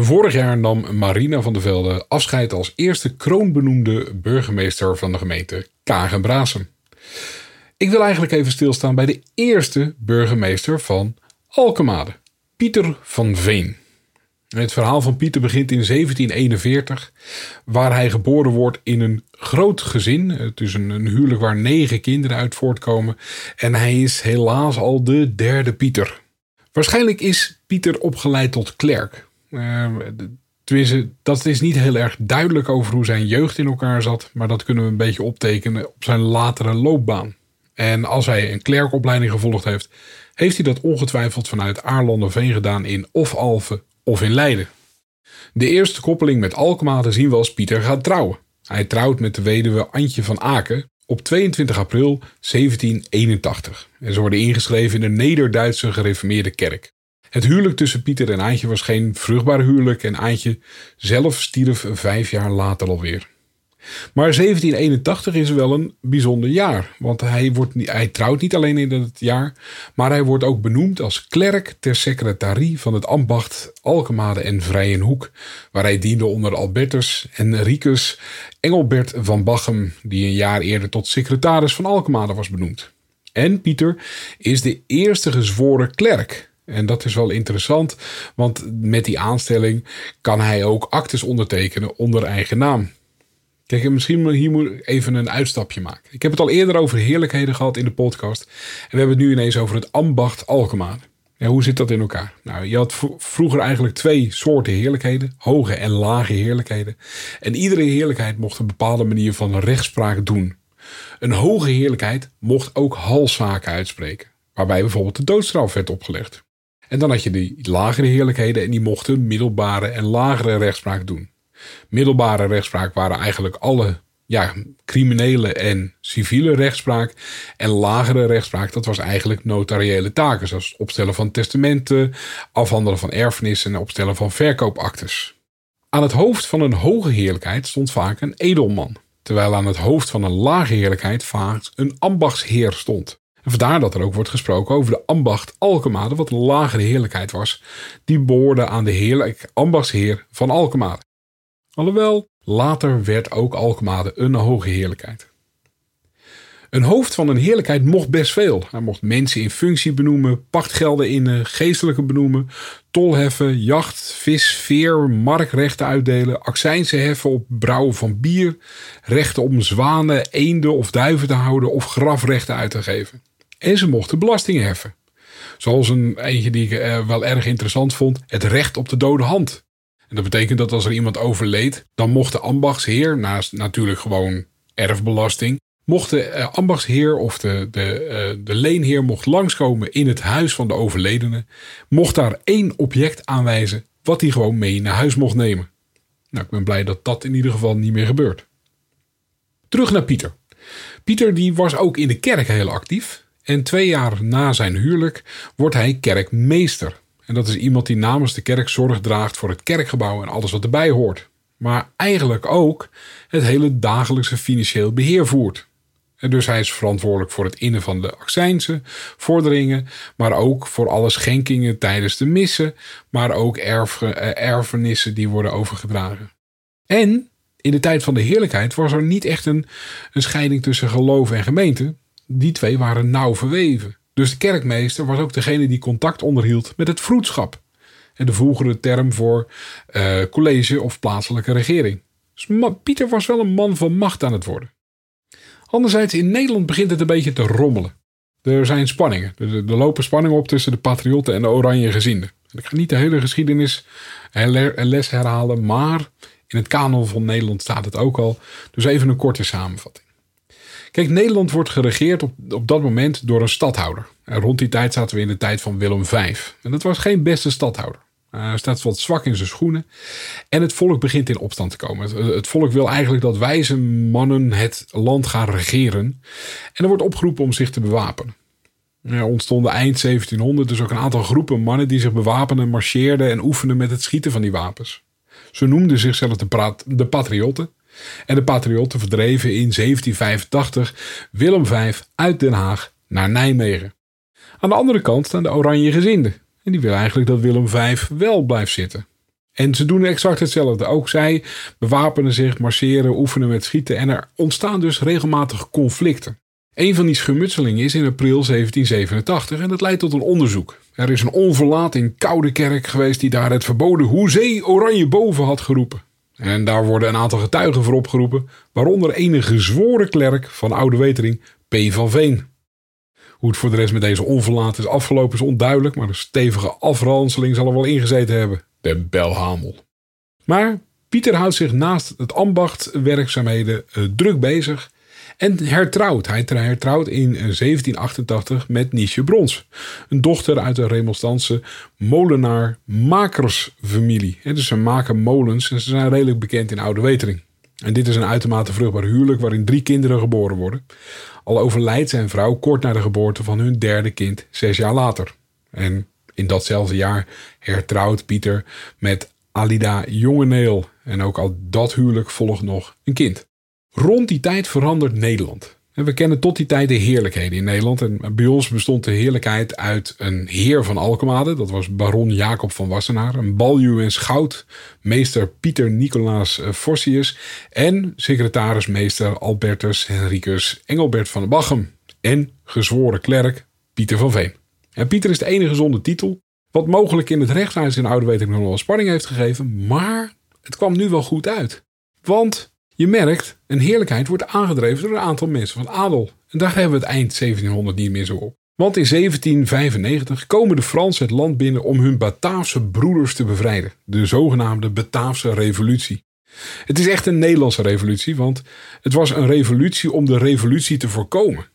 Vorig jaar nam Marina van der Velde afscheid als eerste kroonbenoemde burgemeester van de gemeente Kagen-Brasem. Ik wil eigenlijk even stilstaan bij de eerste burgemeester van Alkemade, Pieter van Veen. Het verhaal van Pieter begint in 1741, waar hij geboren wordt in een groot gezin. Het is een, een, huwelijk waar negen kinderen uit voortkomen. En hij is helaas al de derde Pieter. Waarschijnlijk is Pieter opgeleid tot klerk. Uh, tenminste, dat is niet heel erg duidelijk over hoe zijn jeugd in elkaar zat. Maar dat kunnen we een beetje optekenen op zijn latere loopbaan. En als hij een klerkopleiding gevolgd heeft, heeft hij dat ongetwijfeld vanuit Aarlanderveen gedaan in of Alphen of in Leiden. De eerste koppeling met Alkmaar te zien was Pieter gaat trouwen. Hij trouwt met de weduwe Antje van Aken op 22 april 1781. En ze worden ingeschreven in de Neder-Duitse gereformeerde kerk. Het huwelijk tussen Pieter en Aantje was geen vruchtbaar huwelijk en Aantje zelf stierf vijf jaar later alweer. Maar 1781 is wel een bijzonder jaar, want hij, wordt, hij trouwt niet alleen in dat jaar, maar hij wordt ook benoemd als klerk ter secretarie van het ambacht Alkemade en Vrijenhoek, waar hij diende onder Albertus en Ricus Engelbert van Bachem, die een jaar eerder tot secretaris van Alkemade was benoemd. En Pieter is de eerste gezworen klerk en dat is wel interessant, want met die aanstelling kan hij ook actes ondertekenen onder eigen naam. Kijk, misschien hier moet ik even een uitstapje maken. Ik heb het al eerder over heerlijkheden gehad in de podcast. En we hebben het nu ineens over het ambacht Alkmaar. Ja, hoe zit dat in elkaar? Nou, je had vroeger eigenlijk twee soorten heerlijkheden: hoge en lage heerlijkheden. En iedere heerlijkheid mocht een bepaalde manier van rechtspraak doen. Een hoge heerlijkheid mocht ook halszaken uitspreken, waarbij bijvoorbeeld de doodstraf werd opgelegd. En dan had je die lagere heerlijkheden en die mochten middelbare en lagere rechtspraak doen. Middelbare rechtspraak waren eigenlijk alle ja, criminele en civiele rechtspraak. En lagere rechtspraak, dat was eigenlijk notariële taken, zoals opstellen van testamenten, afhandelen van erfenissen en opstellen van verkoopactes. Aan het hoofd van een hoge heerlijkheid stond vaak een edelman, terwijl aan het hoofd van een lage heerlijkheid vaak een ambachtsheer stond. Vandaar dat er ook wordt gesproken over de ambacht Alkemade, wat een lagere heerlijkheid was. Die behoorde aan de heerlijk ambachtsheer van Alkemade. Alhoewel, later werd ook Alkemade een hoge heerlijkheid. Een hoofd van een heerlijkheid mocht best veel. Hij mocht mensen in functie benoemen, pachtgelden innen, geestelijke benoemen, tolheffen, jacht, vis, veer, markrechten uitdelen, accijnsen heffen op brouwen van bier, rechten om zwanen, eenden of duiven te houden of grafrechten uit te geven. En ze mochten belastingen heffen. Zoals een eentje die ik eh, wel erg interessant vond: het recht op de dode hand. En dat betekent dat als er iemand overleed, dan mocht de ambachtsheer, naast natuurlijk gewoon erfbelasting, mocht de eh, ambachtsheer of de, de, eh, de leenheer mocht langskomen in het huis van de overledene, mocht daar één object aanwijzen wat hij gewoon mee naar huis mocht nemen. Nou, ik ben blij dat dat in ieder geval niet meer gebeurt. Terug naar Pieter. Pieter die was ook in de kerk heel actief. En twee jaar na zijn huwelijk wordt hij kerkmeester. En dat is iemand die namens de kerk zorg draagt voor het kerkgebouw en alles wat erbij hoort. Maar eigenlijk ook het hele dagelijkse financieel beheer voert. Dus hij is verantwoordelijk voor het innen van de accijnsen, vorderingen, maar ook voor alle schenkingen tijdens de missen, maar ook eh, erfenissen die worden overgedragen. En in de tijd van de heerlijkheid was er niet echt een, een scheiding tussen geloof en gemeente die twee waren nauw verweven. Dus de kerkmeester was ook degene die contact onderhield met het vroedschap. En de vroegere term voor uh, college of plaatselijke regering. Dus Pieter was wel een man van macht aan het worden. Anderzijds, in Nederland begint het een beetje te rommelen. Er zijn spanningen. Er, lopen spanningen op tussen de patriotten en de oranje gezinden. Ik ga niet de hele geschiedenis les herhalen, maar in het kanon van Nederland staat het ook al. Dus even een korte samenvatting. Kijk, Nederland wordt geregeerd op, op dat moment door een stadhouder. En rond die tijd zaten we in de tijd van Willem V. En dat was geen beste stadhouder. hij staat wat zwak in zijn schoenen. En het volk begint in opstand te komen. Het, volk wil eigenlijk dat wijze mannen het land gaan regeren. En er wordt opgeroepen om zich te bewapenen. Er ontstonden eind 1700 dus ook een aantal groepen mannen die zich bewapenden, marcheerden en oefenden met het schieten van die wapens. Ze noemden zichzelf de Patriotten. En de Patriotten verdreven in 1785 Willem V uit Den Haag naar Nijmegen. Aan de andere kant staan de Oranje gezinden. En die willen eigenlijk dat Willem V wel blijft zitten. En ze doen exact hetzelfde. Ook zij bewapenen zich, marcheren, oefenen met schieten. En er ontstaan dus regelmatig conflicten. Een van die schermutselingen is in april 1787 en dat leidt tot een onderzoek. Er is een onverlaat in Koude Kerk geweest die daar het verboden hoezee oranje boven had geroepen. En daar worden een aantal getuigen voor opgeroepen, waaronder enige gezworen klerk van Oude Wetering, P. van Veen. Hoe het voor de rest met deze onverlaat is afgelopen is onduidelijk, maar een stevige afranseling zal er wel ingezeten hebben. De belhamel. Maar Pieter houdt zich naast het ambacht werkzaamheden eh, druk bezig en hertrouwd. Hij hertrouwt in 1788 met Niesje Brons. Een dochter uit de remonstantse molenaar-makersfamilie. Dus ze maken molens en ze zijn redelijk bekend in Oude Wetering. En dit is een uitermate vruchtbaar huwelijk waarin drie kinderen geboren worden. Al overlijdt zijn vrouw kort na de geboorte van hun derde kind, zes jaar later. En in datzelfde jaar hertrouwt Pieter met Alida Jongeneel. En ook al dat huwelijk volgt nog een kind. Rond die tijd verandert Nederland. En we kennen tot die tijd de heerlijkheden in Nederland. En bij ons bestond de heerlijkheid uit een heer van Alkemade. Dat was baron Jacob van Wassenaar. Een baljuw en schout, meester Pieter Nicolaas Forsius. Eh, en secretarismeester Albertus Henricus Engelbert van de Bachem. En gezworen klerk Pieter van Veen. En Pieter is de enige zonder titel. Wat mogelijk in het rechtshuis in Oude Wetering nog wel spanning heeft gegeven. Maar het kwam nu wel goed uit. Want je merkt, een heerlijkheid wordt aangedreven door een aantal mensen van adel. En daar hebben we het eind 1700 niet meer zo op. Want in 1795 komen de Fransen het land binnen om hun Bataafse broeders te bevrijden. De zogenaamde Bataafse revolutie. Het is echt een Nederlandse revolutie, want het was een revolutie om de revolutie te voorkomen.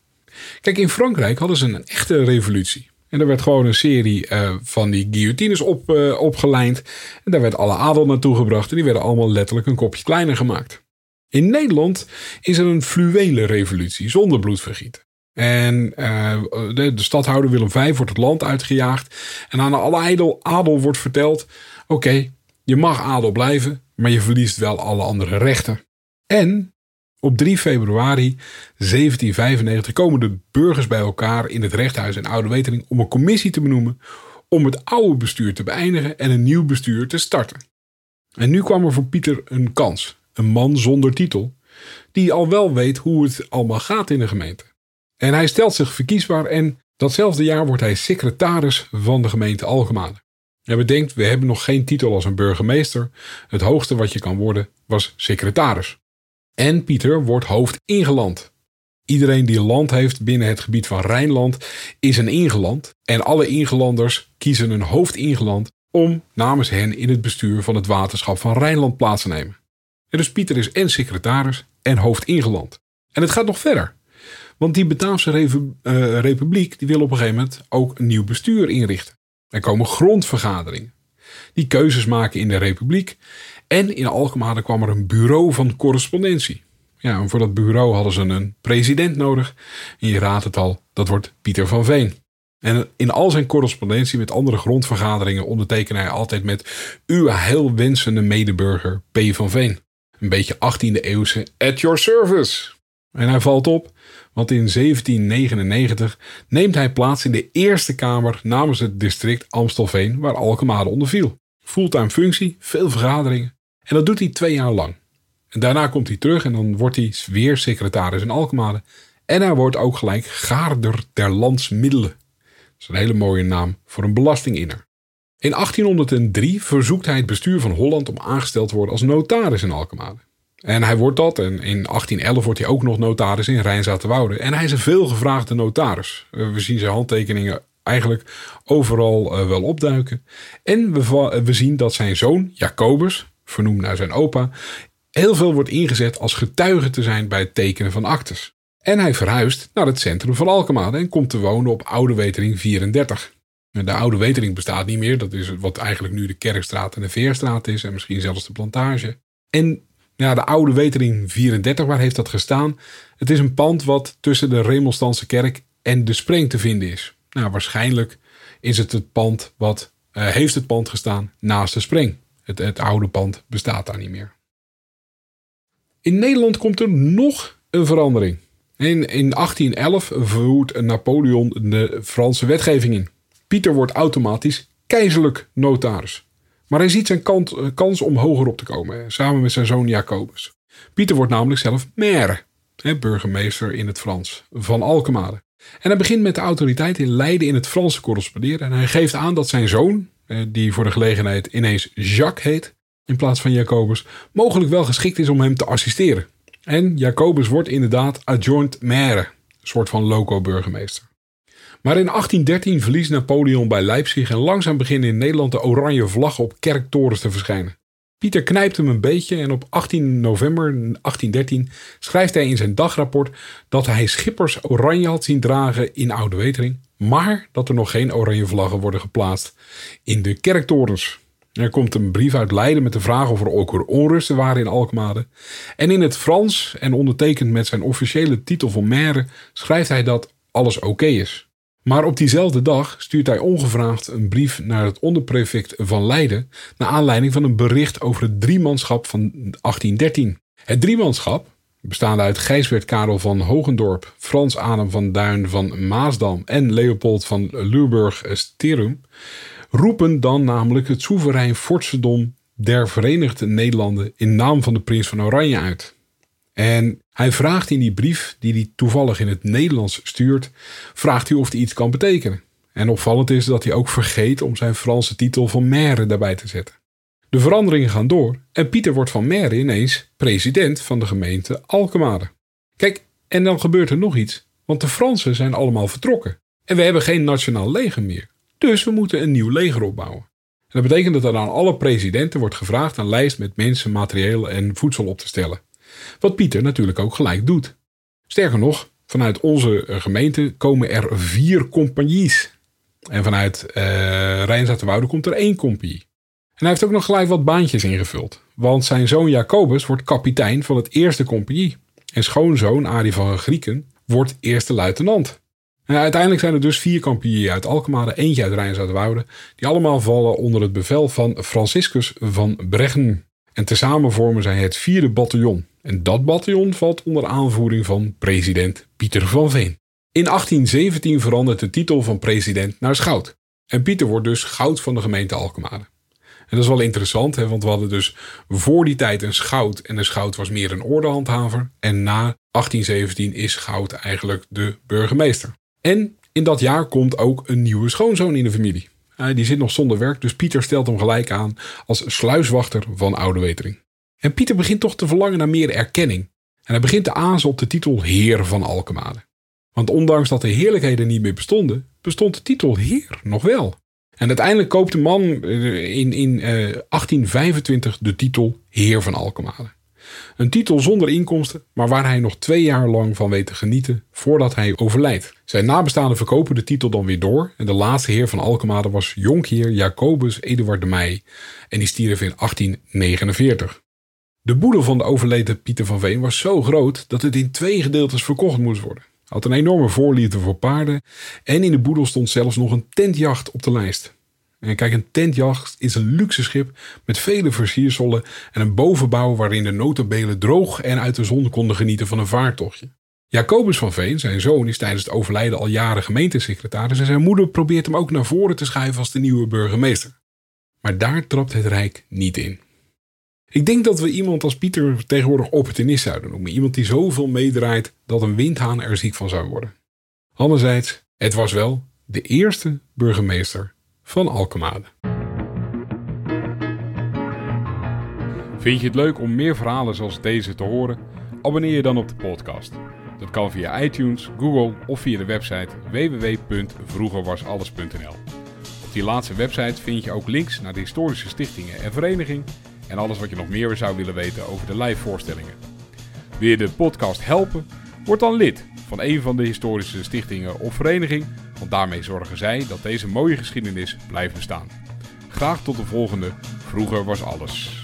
Kijk, in Frankrijk hadden ze een echte revolutie. En er werd gewoon een serie uh, van die guillotines op, uh, opgelijnd. En daar werd alle adel naartoe gebracht. En die werden allemaal letterlijk een kopje kleiner gemaakt. In Nederland is er een fluwele revolutie zonder bloedvergieten. En de, de, stadhouder Willem V wordt het land uitgejaagd. En aan alle adel, adel wordt verteld: oké, je mag adel blijven, maar je verliest wel alle andere rechten. En op 3 februari 1795 komen de burgers bij elkaar in het rechthuis in Oude Wetering om een commissie te benoemen om het oude bestuur te beëindigen en een nieuw bestuur te starten. En nu kwam er voor Pieter een kans een man zonder titel, die al wel weet hoe het allemaal gaat in de gemeente. En hij stelt zich verkiesbaar en datzelfde jaar wordt hij secretaris van de gemeente Algemade. En bedenkt, we hebben nog geen titel als een burgemeester. Het hoogste wat je kan worden was secretaris. En Pieter wordt hoofd ingeland. Iedereen die land heeft binnen het gebied van Rijnland is een ingeland. En alle ingelanders kiezen een hoofd ingeland om namens hen in het bestuur van het waterschap van Rijnland plaats te nemen. Dus Pieter is en secretaris en hoofd ingeland. En het gaat nog verder. Want die Bataafse uh, Republiek die wil op een gegeven moment ook een nieuw bestuur inrichten. Er komen grondvergaderingen. Die keuzes maken in de Republiek. En in Alkmaar kwam er een bureau van correspondentie. Ja, en voor dat bureau hadden ze een president nodig. En je raadt het al, dat wordt Pieter van Veen. En in al zijn correspondentie met andere grondvergaderingen ondertekende hij altijd met uw heilwensende medeburger P. van Veen. Een beetje 18e eeuwse at your service. En hij valt op, want in 1799 neemt hij plaats in de Eerste Kamer namens het district Amstelveen waar Alkemade onder viel. Fulltime functie, veel vergaderingen. En dat doet hij twee jaar lang. En daarna komt hij terug en dan wordt hij weer secretaris in Alkemade. En hij wordt ook gelijk gaarder der landsmiddelen. Dat is een hele mooie naam voor een belastinginner. In 1803 verzoekt hij het bestuur van Holland om aangesteld te worden als notaris in Alkmaar. En hij wordt dat. En in 1811 wordt hij ook nog notaris in Rijnzaterwoude. En hij is een veelgevraagde notaris. Eh, we zien zijn handtekeningen eigenlijk overal eh, wel opduiken. En we, we zien dat zijn zoon, Jacobus, vernoemd naar zijn opa, heel veel wordt ingezet als getuige te zijn bij het tekenen van actes. En hij verhuist naar het centrum van Alkmaar en komt te wonen op Oude Wetering 34. De oude Wetering bestaat niet meer. Dat is wat eigenlijk nu de Kerkstraat en de Veerstraat is. En misschien zelfs de plantage. En ja, de oude Wetering 34, waar heeft dat gestaan? Het is een pand wat tussen de Remelstandse kerk en de Spreng te vinden is. Nou, waarschijnlijk is het het pand wat uh, heeft het pand gestaan naast de Spreng. Het, het oude pand bestaat daar niet meer. In Nederland komt er nog een verandering. In, in 1811 voert Napoleon de Franse wetgeving in. Pieter wordt automatisch keizerlijk notaris. Maar hij ziet zijn kant, kans om hoger op te komen, samen met zijn zoon Jacobus. Pieter wordt namelijk zelf maire, burgemeester in het Frans, van Alkmaar. En hij begint met de autoriteit in Leiden in het Frans te corresponderen. En hij geeft aan dat zijn zoon, die voor de gelegenheid ineens Jacques heet, in plaats van Jacobus, mogelijk wel geschikt is om hem te assisteren. En Jacobus wordt inderdaad adjoint maire, een soort van loco-burgemeester. Maar in 1813 verliest Napoleon bij Leipzig en langzaam beginnen in Nederland de oranje vlaggen op kerktorens te verschijnen. Pieter knijpt hem een beetje en op 18 november 1813 schrijft hij in zijn dagrapport dat hij schippers oranje had zien dragen in Oude Wetering, maar dat er nog geen oranje vlaggen worden geplaatst in de kerktorens. Er komt een brief uit Leiden met de vraag of er ook onrusten waren in Alkmaar. En in het Frans en ondertekend met zijn officiële titel van maire schrijft hij dat alles oké is. Maar op diezelfde dag stuurt hij ongevraagd een brief naar het onderprefect van Leiden naar aanleiding van een bericht over het driemanschap van 1813. Het driemanschap, bestaande uit Gijsbert Karel van Hogendorp, Frans Adam van Duin van Maasdam en Leopold van Luurburg-Sterum, roepen dan namelijk het soeverein vorstendom der Verenigde Nederlanden in naam van de prins van Oranje uit. En hij vraagt in die brief, die hij toevallig in het Nederlands stuurt, vraagt hij of hij iets kan betekenen. En opvallend is dat hij ook vergeet om zijn Franse titel van maire daarbij te zetten. De veranderingen gaan door en Pieter wordt van maire ineens president van de gemeente Alkmaar. Kijk, en dan gebeurt er nog iets, want de Fransen zijn allemaal vertrokken. En we hebben geen nationaal leger meer. Dus we moeten een nieuw leger opbouwen. En dat betekent dat er aan alle presidenten wordt gevraagd een lijst met mensen, materieel en voedsel op te stellen. Wat Pieter natuurlijk ook gelijk doet. Sterker nog, vanuit onze gemeente komen er vier compagnies. En vanuit uh, Rijnzaterwoude komt er één compagnie. En hij heeft ook nog gelijk wat baantjes ingevuld. Want zijn zoon Jacobus wordt kapitein van het eerste compagnie. En schoonzoon Arie van Grieken wordt eerste luitenant. En uiteindelijk zijn er dus vier compagnieën uit Alkmaar, eentje uit Rijnzaterwoude, die allemaal vallen onder het bevel van Franciscus van Breggen. En tezamen vormen zij het vierde bataljon. En dat bataljon valt onder aanvoering van president Pieter van Veen. In 1817 verandert de titel van president naar schout. En Pieter wordt dus goud van de gemeente Alkmaar. En dat is wel interessant, hè, want we hadden dus voor die tijd een schout. En de schout was meer een ordehandhaver. En na 1817 is schout eigenlijk de burgemeester. En in dat jaar komt ook een nieuwe schoonzoon in de familie. Die zit nog zonder werk, dus Pieter stelt hem gelijk aan als sluiswachter van Oude Wetering. En Pieter begint toch te verlangen naar meer erkenning. En hij begint te azen op de titel Heer van Alkmaar. Want ondanks dat de heerlijkheden niet meer bestonden, bestond de titel Heer nog wel. En uiteindelijk koopt de man eh, in, in 1825 eh, de titel Heer van Alkmaar. Een titel zonder inkomsten, maar waar hij nog twee jaar lang van weet te genieten voordat hij overlijdt. Zijn nabestaanden verkopen de titel dan weer door en de laatste heer van Alkmaar was jonkheer Jacobus Eduard de Meij en die stierf in 1849. De boedel van de overleden Pieter van Veen was zo groot dat het in twee gedeeltes verkocht moest worden. Had een enorme voorliefde voor paarden en in de boedel stond zelfs nog een tentjacht op de lijst. Kijk, een tentjacht is een luxe schip met vele versierselen en een bovenbouw waarin de notabelen droog en uit de zon konden genieten van een vaartochtje. Jacobus van Veen, zijn zoon, is tijdens het overlijden al jaren gemeentesecretaris en zijn moeder probeert hem ook naar voren te schuiven als de nieuwe burgemeester. Maar daar trapt het Rijk niet in. Ik denk dat we iemand als Pieter tegenwoordig opportunist zouden noemen. Iemand die zoveel meedraait dat een windhaan er ziek van zou worden. Anderzijds, het was wel de eerste burgemeester van Alkmaar. Vind je het leuk om meer verhalen zoals deze te horen? Abonneer je dan op de podcast. Dat kan via iTunes, Google of via de website www.vroegerwasalles.nl. Op die laatste website vind je ook links naar de historische stichtingen en vereniging en alles wat je nog meer zou willen weten over de live voorstellingen. Wil je de podcast helpen? Word dan lid van een van de historische stichtingen of vereniging Want daarmee zorgen zij dat deze mooie geschiedenis blijft bestaan. Graag tot de volgende. Vroeger was alles.